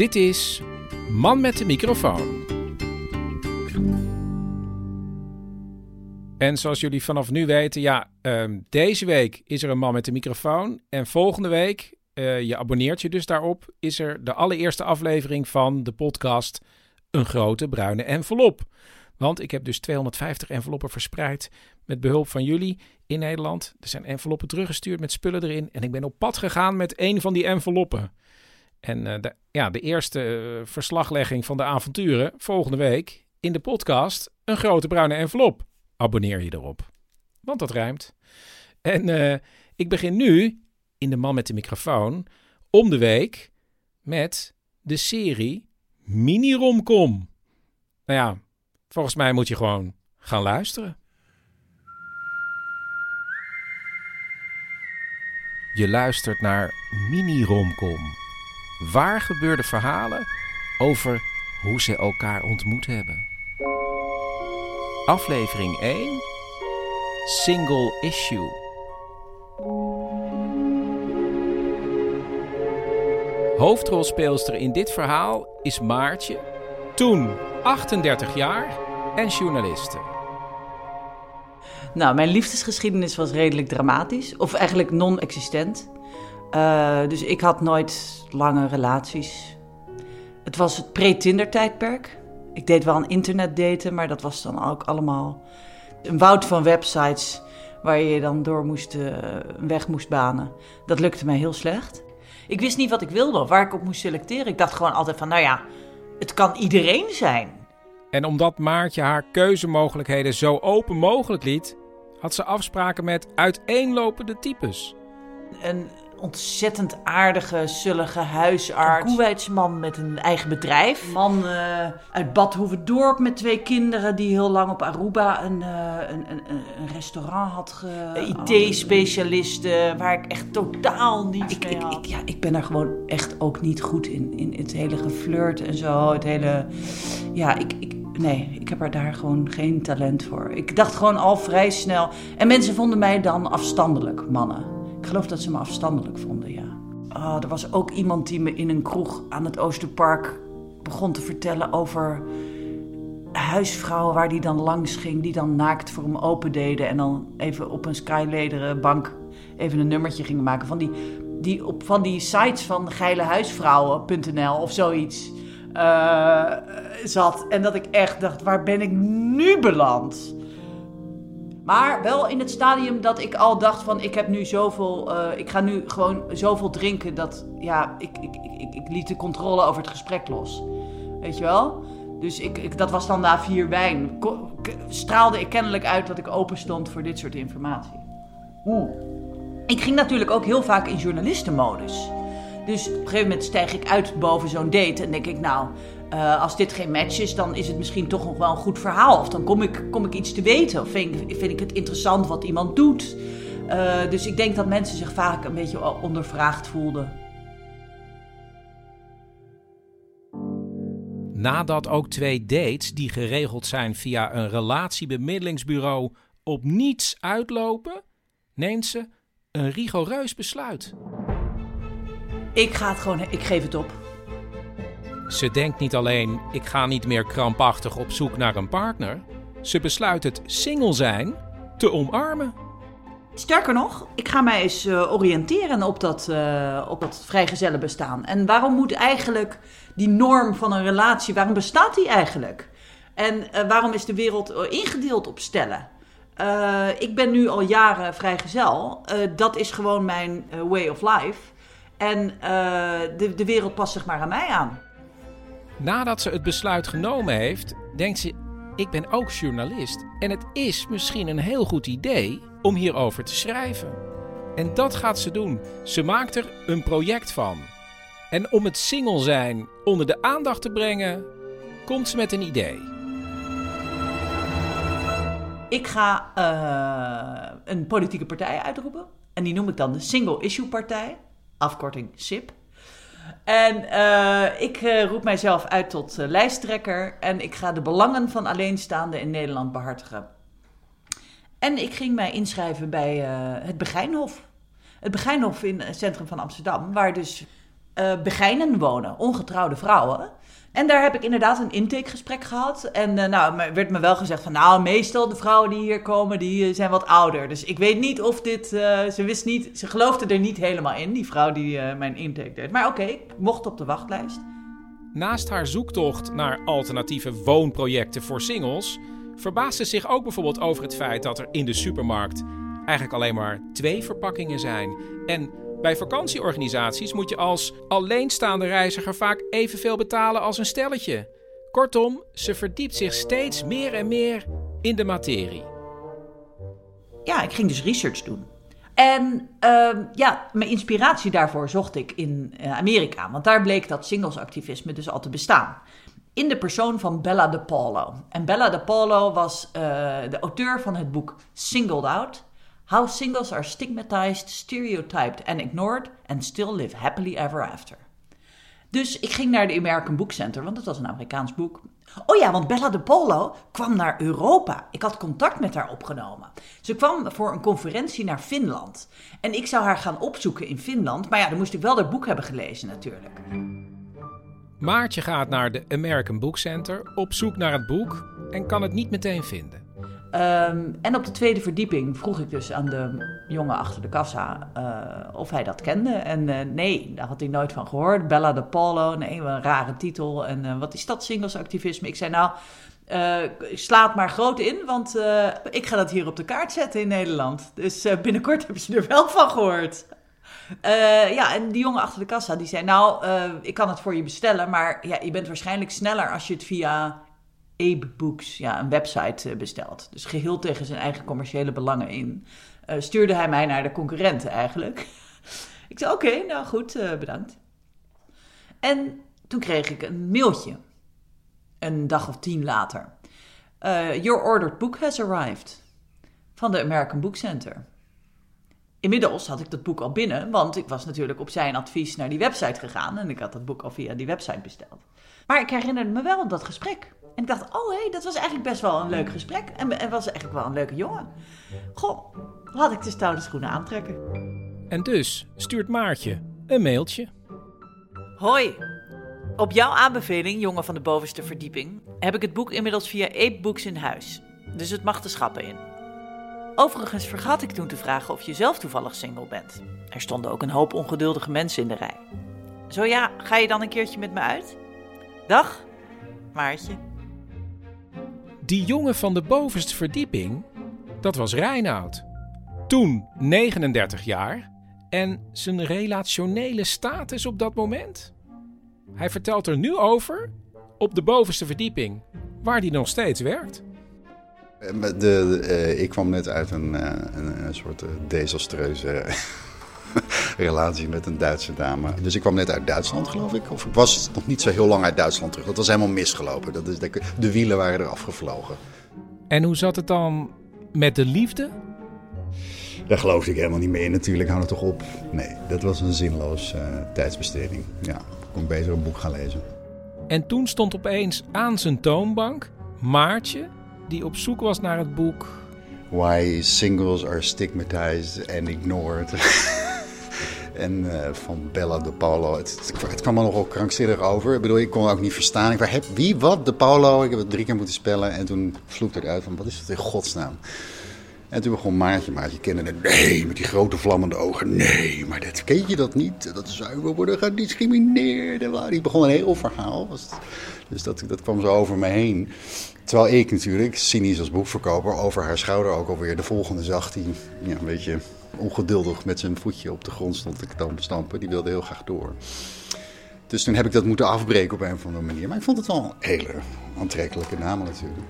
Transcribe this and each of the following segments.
Dit is Man met de microfoon. En zoals jullie vanaf nu weten, ja, ehm, deze week is er een man met de microfoon. En volgende week, eh, je abonneert je dus daarop, is er de allereerste aflevering van de podcast Een Grote Bruine Envelop. Want ik heb dus 250 enveloppen verspreid met behulp van jullie in Nederland. Er zijn enveloppen teruggestuurd met spullen erin. En ik ben op pad gegaan met een van die enveloppen. En eh, de, ja, de eerste eh, verslaglegging van de avonturen volgende week in de podcast Een Grote Bruine Envelop. Abonneer je erop. Want dat rijmt. En eh, ik begin nu in De Man met de Microfoon om de week met de serie Mini Romcom. Nou ja, volgens mij moet je gewoon gaan luisteren. Je luistert naar Mini Romcom. Waar gebeurde verhalen over hoe ze elkaar ontmoet hebben. Aflevering 1 Single Issue. Hoofdrolspeelster in dit verhaal is Maartje, toen 38 jaar en journaliste. Nou, mijn liefdesgeschiedenis was redelijk dramatisch. Of eigenlijk non-existent. Eh, dus ik had nooit lange relaties. Het was het pre-Tinder-tijdperk. Ik deed wel een internetdaten, maar dat was dan ook allemaal een woud van websites waar je dan door moest, eh, een weg moest banen. Dat lukte mij heel slecht. Ik wist niet wat ik wilde of waar ik op moest selecteren. Ik dacht gewoon altijd van, nou ja, het kan iedereen zijn. En omdat Maartje haar keuzemogelijkheden zo open mogelijk liet, had ze afspraken met uiteenlopende types. Een ontzettend aardige, zullige huisarts. Een Koeweidsman met een eigen bedrijf. Man eh, uit Bad Hoeverdorp met twee kinderen die heel lang op Aruba een, eh, een, een, een restaurant had ge... IT-specialisten waar ik echt totaal niet ik, ik, ik, ja, ik ben er gewoon echt ook niet goed in. In het hele geflirt en zo. Het hele... Ja, ik... ik Nee, ik heb er daar gewoon geen talent voor. Ik dacht gewoon al vrij snel. En mensen vonden mij dan afstandelijk, mannen. Ik geloof dat ze me afstandelijk vonden, ja. Oh, er was ook iemand die me in een kroeg aan het Oosterpark begon te vertellen over huisvrouwen waar die dan langs ging, die dan naakt voor hem open deden en dan even op een skylederen bank even een nummertje gingen maken van die, die op van die sites van geilehuisvrouwen.nl of zoiets uh, zat. En dat ik echt dacht, waar ben ik nu beland? Maar wel in het stadium dat ik al dacht van ik heb nu zoveel, uh, ik ga nu gewoon zoveel drinken dat ja, ik, ik, ik, ik, liet de controle over het gesprek los. Weet je wel? Dus ik, ik, dat was dan na vier wijn. Ko straalde ik kennelijk uit dat ik open stond voor dit soort informatie. Oeh. Ik ging natuurlijk ook heel vaak in journalistenmodus. Dus op een gegeven moment stijg ik uit boven zo'n date en denk ik, nou, uh, als dit geen match is, dan is het misschien toch nog wel een goed verhaal. Of dan kom ik, kom ik iets te weten. Of vind ik, vind ik het interessant wat iemand doet. Uh, dus ik denk dat mensen zich vaak een beetje ondervraagd voelden. Nadat ook twee dates die geregeld zijn via een relatiebemiddelingsbureau op niets uitlopen, neemt ze een rigoureus besluit. Ik ga het gewoon, ik geef het op. Ze denkt niet alleen, ik ga niet meer krampachtig op zoek naar een partner. Ze besluit het single zijn te omarmen. sterker nog, ik ga mij eens uh, oriënteren op dat, uh, op dat vrijgezellenbestaan. En waarom moet eigenlijk die norm van een relatie, waarom bestaat die eigenlijk? En uh, waarom is de wereld ingedeeld op stellen? ik ben nu al jaren vrijgezel. dat is gewoon mijn way of life. En de, de wereld past zich maar aan mij aan. Nadat ze het besluit genomen heeft, denkt ze: Ik ben ook journalist. En het is misschien een heel goed idee om hierover te schrijven. En dat gaat ze doen. Ze maakt er een project van. En om het single zijn onder de aandacht te brengen, komt ze met een idee. Ik ga uh, een politieke partij uitroepen. En die noem ik dan de Single Issue Partij. Afkorting SIP. En uh, ik uh, roep mijzelf uit tot lijsttrekker. En ik ga de belangen van alleenstaanden in Nederland behartigen. En ik ging mij inschrijven bij het Begijnhof. Het Begijnhof in het centrum van Amsterdam, waar dus Begijnen wonen, ongetrouwde vrouwen. En daar heb ik inderdaad een intakegesprek gehad. En uh, nou, werd me wel gezegd van, nou, meestal de vrouwen die hier komen, die zijn wat ouder. Dus ik weet niet of dit, ze wist niet, ze geloofde er niet helemaal in, die vrouw die mijn intake deed. Maar oké, ik mocht op de wachtlijst. Naast haar zoektocht naar alternatieve woonprojecten voor singles verbaasde zich ook bijvoorbeeld over het feit dat er in de supermarkt eigenlijk alleen maar twee verpakkingen zijn. En bij vakantieorganisaties moet je als alleenstaande reiziger vaak evenveel betalen als een stelletje. Kortom, ze verdiept zich steeds meer en meer in de materie. Ja, ik ging dus research doen. En uh, ja, mijn inspiratie daarvoor zocht ik in uh, Amerika. Want daar bleek dat singlesactivisme dus al te bestaan in de persoon van Bella De Paulo. En Bella De Paulo was uh, de auteur van het boek Singled Out. How Singles Are Stigmatized, Stereotyped and Ignored and Still Live Happily Ever After. Dus ik ging naar de American Book Center, want het was een Amerikaans boek. Oh ja, want Bella De Polo kwam naar Europa. Ik had contact met haar opgenomen. Ze kwam voor een conferentie naar Finland. En ik zou haar gaan opzoeken in Finland. Maar ja, dan moest ik wel haar boek hebben gelezen natuurlijk. Maartje gaat naar de American Book Center op zoek naar het boek en kan het niet meteen vinden. Um, en op de tweede verdieping vroeg ik dus aan de jongen achter de kassa uh, of hij dat kende. En uh, nee, daar had hij nooit van gehoord. Bella de Polo, nee, een rare titel. En uh, wat is dat singlesactivisme? Ik zei nou, sla het maar groot in, want ik ga dat hier op de kaart zetten in Nederland. Dus binnenkort hebben ze er wel van gehoord. Ja, en die jongen achter de kassa die zei: Nou, ik kan het voor je bestellen, maar ja, je bent waarschijnlijk sneller als je het via Abe Books, ja, een website, uh, bestelt. Dus geheel tegen zijn eigen commerciële belangen in. stuurde hij mij naar de concurrenten eigenlijk. ik zei: Oké, nou goed, bedankt. En toen kreeg ik een mailtje, een dag of tien later. Your ordered book has arrived. Van de American Book Center. Inmiddels had ik dat boek al binnen, want ik was natuurlijk op zijn advies naar die website gegaan en ik had dat boek al via die website besteld. Maar ik herinnerde me wel dat gesprek. En ik dacht, oh hé, hey, dat was eigenlijk best wel een leuk gesprek. En, en was eigenlijk wel een leuke jongen. Goh, laat ik de stoute schoenen aantrekken. En dus stuurt Maartje een mailtje. Hoi, op jouw aanbeveling, jongen van de bovenste verdieping, heb ik het boek inmiddels via Ape Books in huis. Dus het mag de schappen in. Overigens vergat ik toen te vragen of je zelf toevallig single bent. Er stonden ook een hoop ongeduldige mensen in de rij. Zo ja, ga je dan een keertje met me uit? Dag, Maartje. Die jongen van de bovenste verdieping, dat was Reinoud. Toen 39 jaar en zijn relationele status op dat moment? Hij vertelt er nu over op de bovenste verdieping, waar hij nog steeds werkt. Eh, de, de, uh, ik kwam net uit een, uh, een, een soort desastreuze relatie met een Duitse dame. Dus ik kwam net uit Duitsland, geloof ik. Of ik was nog niet zo heel lang uit Duitsland terug. Dat was helemaal misgelopen. Dat is, de, de wielen waren eraf gevlogen. En hoe zat het dan met de liefde? Daar geloofde ik helemaal niet meer in natuurlijk. Hou het toch op. Nee, dat was een zinloos tijdsbesteding. Ja, ik kon beter een boek gaan lezen. En toen stond opeens aan zijn toonbank Maartje die op zoek was naar het boek. Why Singles Are Stigmatized and Ignored. en uh, van Bella de Paulo. Het, het, kwam er nogal krankzinnig over. Ik bedoel, ik kon ook niet verstaan. Ik heb wie, wat, de Paulo? Ik heb het drie keer moeten spellen. En toen vloekte het uit van, wat is dat in godsnaam? En toen begon Maartje, kende het. Nee, met die grote vlammende ogen. Nee, maar dat, ken je dat niet? Dat zuiver worden gediscrimineerd. Die begon een heel verhaal. Dus dat, dat kwam zo over me heen. Terwijl ik natuurlijk, cynisch als boekverkoper, over haar schouder ook alweer de volgende zag. Die ja, een beetje ongeduldig met zijn voetje op de grond stond te stampen. Die wilde heel graag door. Dus toen heb ik dat moeten afbreken op een of andere manier. Maar ik vond het wel een hele aantrekkelijke naam natuurlijk.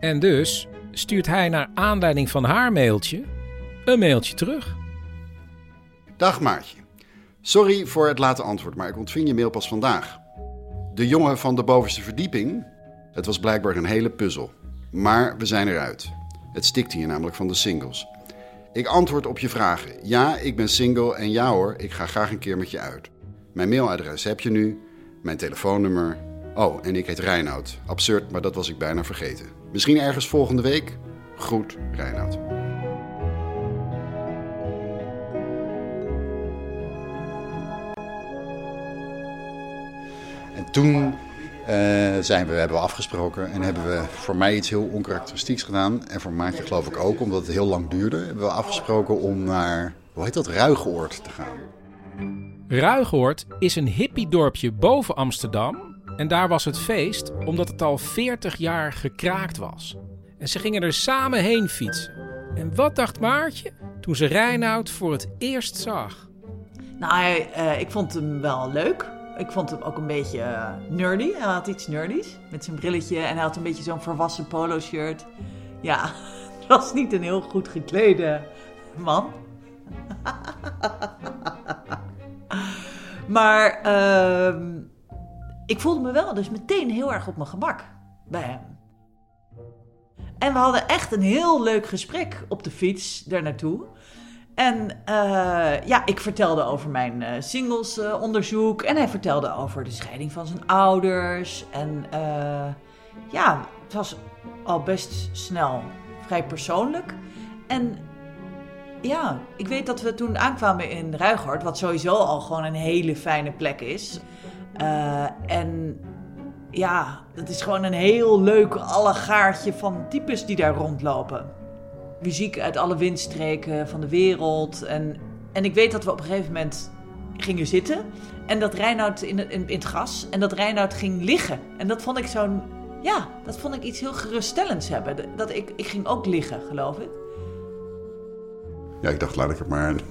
En dus stuurt hij naar aanleiding van haar mailtje een mailtje terug. Dag Maartje. Sorry voor het late antwoord, maar ik ontving je mail pas vandaag. De jongen van de bovenste verdieping. Het was blijkbaar een hele puzzel. Maar we zijn eruit. Het stikt hier namelijk van de singles. Ik antwoord op je vragen. Ja, ik ben single en ja hoor, ik ga graag een keer met je uit. Mijn mailadres heb je nu, mijn telefoonnummer. Oh, en ik heet Reinoud. Absurd, maar dat was ik bijna vergeten. Misschien ergens volgende week. Groet, Reinoud. En toen uh, zijn we, hebben we afgesproken en hebben we voor mij iets heel onkarakteristieks gedaan. En voor Maatje geloof ik ook, omdat het heel lang duurde. Hebben we afgesproken om naar, hoe heet dat, Ruigoord te gaan. Ruigoord is een hippiedorpje boven Amsterdam. En daar was het feest omdat het al 40 jaar gekraakt was. En ze gingen er samen heen fietsen. En wat dacht Maartje toen ze Reinoud voor het eerst zag? Nou, uh, ik vond hem wel leuk. Ik vond hem ook een beetje uh, nerdy. Hij had iets nerdies met zijn brilletje en hij had een beetje zo'n volwassen polo shirt. Ja, het was niet een heel goed geklede man. maar uh, ik voelde me wel dus meteen heel erg op mijn gemak bij hem. En we hadden echt een heel leuk gesprek op de fiets daar naartoe. En uh, ja, ik vertelde over mijn uh, singlesonderzoek. en hij vertelde over de scheiding van zijn ouders. En ja, het was al best snel vrij persoonlijk. En ja, ik weet dat we toen aankwamen in Ruigoord, wat sowieso al gewoon een hele fijne plek is. En ja, dat is gewoon een heel leuk allegaartje van types die daar rondlopen muziek uit alle windstreken van de wereld. En, en ik weet dat we op een gegeven moment gingen zitten. En dat Reinoud in, in, in het gras. En dat Reinoud ging liggen. En dat vond ik zo'n. Ja, dat vond ik iets heel geruststellends hebben. Dat ik, ik ging ook liggen, geloof ik. Ja, ik dacht, laat ik er maar het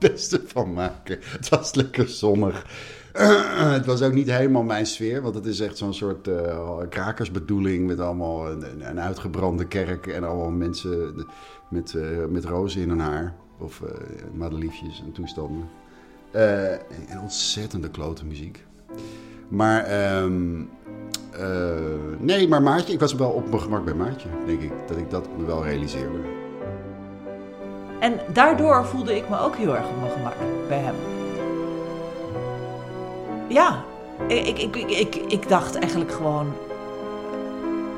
beste van maken. Het was lekker zonnig. het was ook niet helemaal mijn sfeer, want het is echt zo'n soort uh, krakersbedoeling met allemaal een, een, uitgebrande kerk en allemaal mensen met, uh, met rozen in hun haar. Of uh, madeliefjes en toestanden. en ontzettende klote muziek. Maar, um, nee, maar Maartje, ik was wel op mijn gemak bij Maartje, denk ik. Dat ik dat me wel realiseerde. En daardoor voelde ik me ook heel erg op mijn gemak bij hem ja, ik, ik, ik, ik, ik dacht eigenlijk gewoon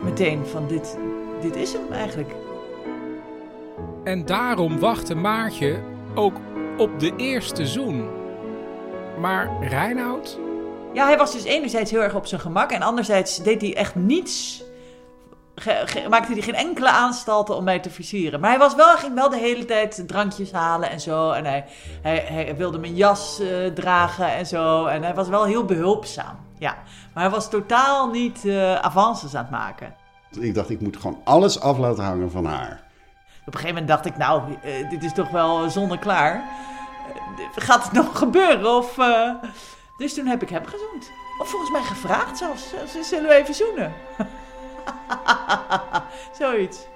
meteen van dit, dit is hem eigenlijk. En daarom wachtte Maartje ook op de eerste zoen. Maar Reinoud? Ja, hij was dus enerzijds heel erg op zijn gemak en anderzijds deed hij echt niets maakte hij geen enkele aanstalten om mij te versieren. Maar hij was wel, ging wel de hele tijd drankjes halen en zo. En hij, hij, hij wilde mijn jas uh, dragen en zo. En hij was wel heel behulpzaam. Ja. Maar hij was totaal niet uh, avances aan het maken. Ik dacht, ik moet gewoon alles af laten hangen van haar. Op een gegeven moment dacht ik, nou, uh, dit is toch wel zonneklaar. gaat het nog gebeuren? Of, Dus toen heb ik hem gezoend. Of volgens mij gevraagd zelfs. Zullen we even zoenen? Zoiets.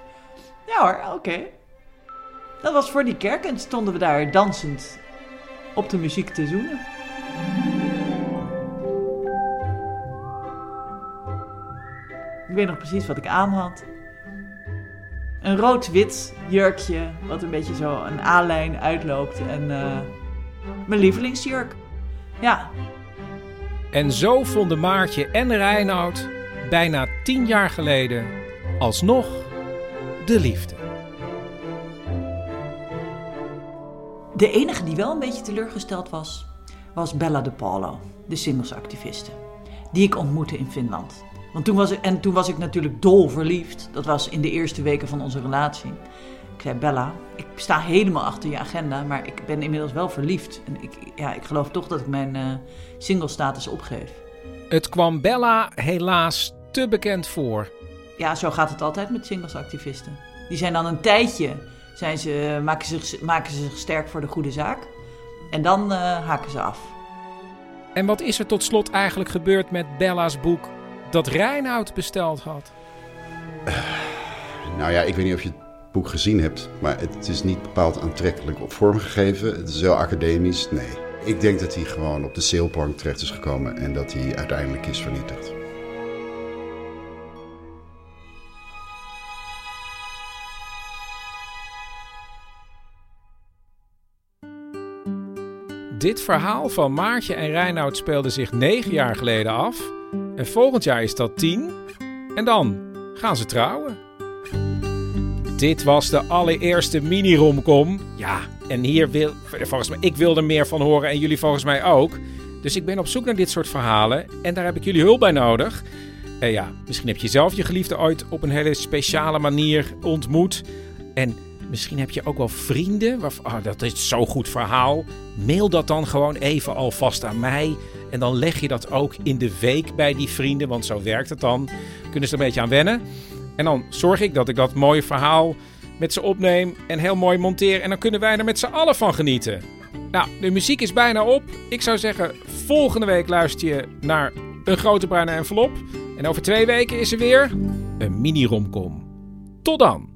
Ja hoor, oké. Dat was voor die kerk en stonden we daar dansend op de muziek te zoenen. Ik weet nog precies wat ik aan had. Een rood-wit jurkje, wat een beetje zo een A-lijn uitloopt. En uh, mijn lievelingsjurk. Ja. En zo vonden Maartje en Reinoud bijna tien jaar geleden alsnog de liefde. De enige die wel een beetje teleurgesteld was, was Bella de Paulo, de singlesactiviste. Die ik ontmoette in Finland. Want toen was ik, en toen was ik natuurlijk dol verliefd. Dat was in de eerste weken van onze relatie. Ik zei, Bella, ik sta helemaal achter je agenda, maar ik ben inmiddels wel verliefd. En ik, ja, ik geloof toch dat ik mijn uh, single status opgeef. Het kwam Bella helaas te bekend voor. Ja, zo gaat het altijd met singlesactivisten. Die zijn dan een tijdje, zijn ze, maken, zich, maken ze zich sterk voor de goede zaak. En dan uh, haken ze af. En wat is er tot slot eigenlijk gebeurd met Bella's boek dat Reinoud besteld had? Uh, nou ja, ik weet niet of je het boek gezien hebt, maar het is niet bepaald aantrekkelijk op vorm gegeven. Het is heel academisch, nee. Ik denk dat hij gewoon op de sailplank terecht is gekomen en dat hij uiteindelijk is vernietigd. Dit verhaal van Maartje en Reinoud speelde zich negen jaar geleden af. En volgend jaar is dat tien. En dan gaan ze trouwen. Dit was de allereerste mini-romcom. Ja, en hier wil, volgens mij, ik wil er meer van horen en jullie volgens mij ook. Dus ik ben op zoek naar dit soort verhalen en daar heb ik jullie hulp bij nodig. Uh, ja, misschien heb je zelf je geliefde ooit op een hele speciale manier ontmoet. En Misschien heb je ook wel vrienden. Waar, oh, dat is zo'n goed verhaal. Mail dat dan gewoon even alvast aan mij. En dan leg je dat ook in de week bij die vrienden. Want zo werkt het dan. Kunnen ze er een beetje aan wennen. En dan zorg ik dat ik dat mooie verhaal met ze opneem. En heel mooi monteer. En dan kunnen wij er met z'n allen van genieten. Nou, de muziek is bijna op. Ik zou zeggen, volgende week luister je naar een grote bruine envelop. En over twee weken is er weer een mini-romcom. Tot dan!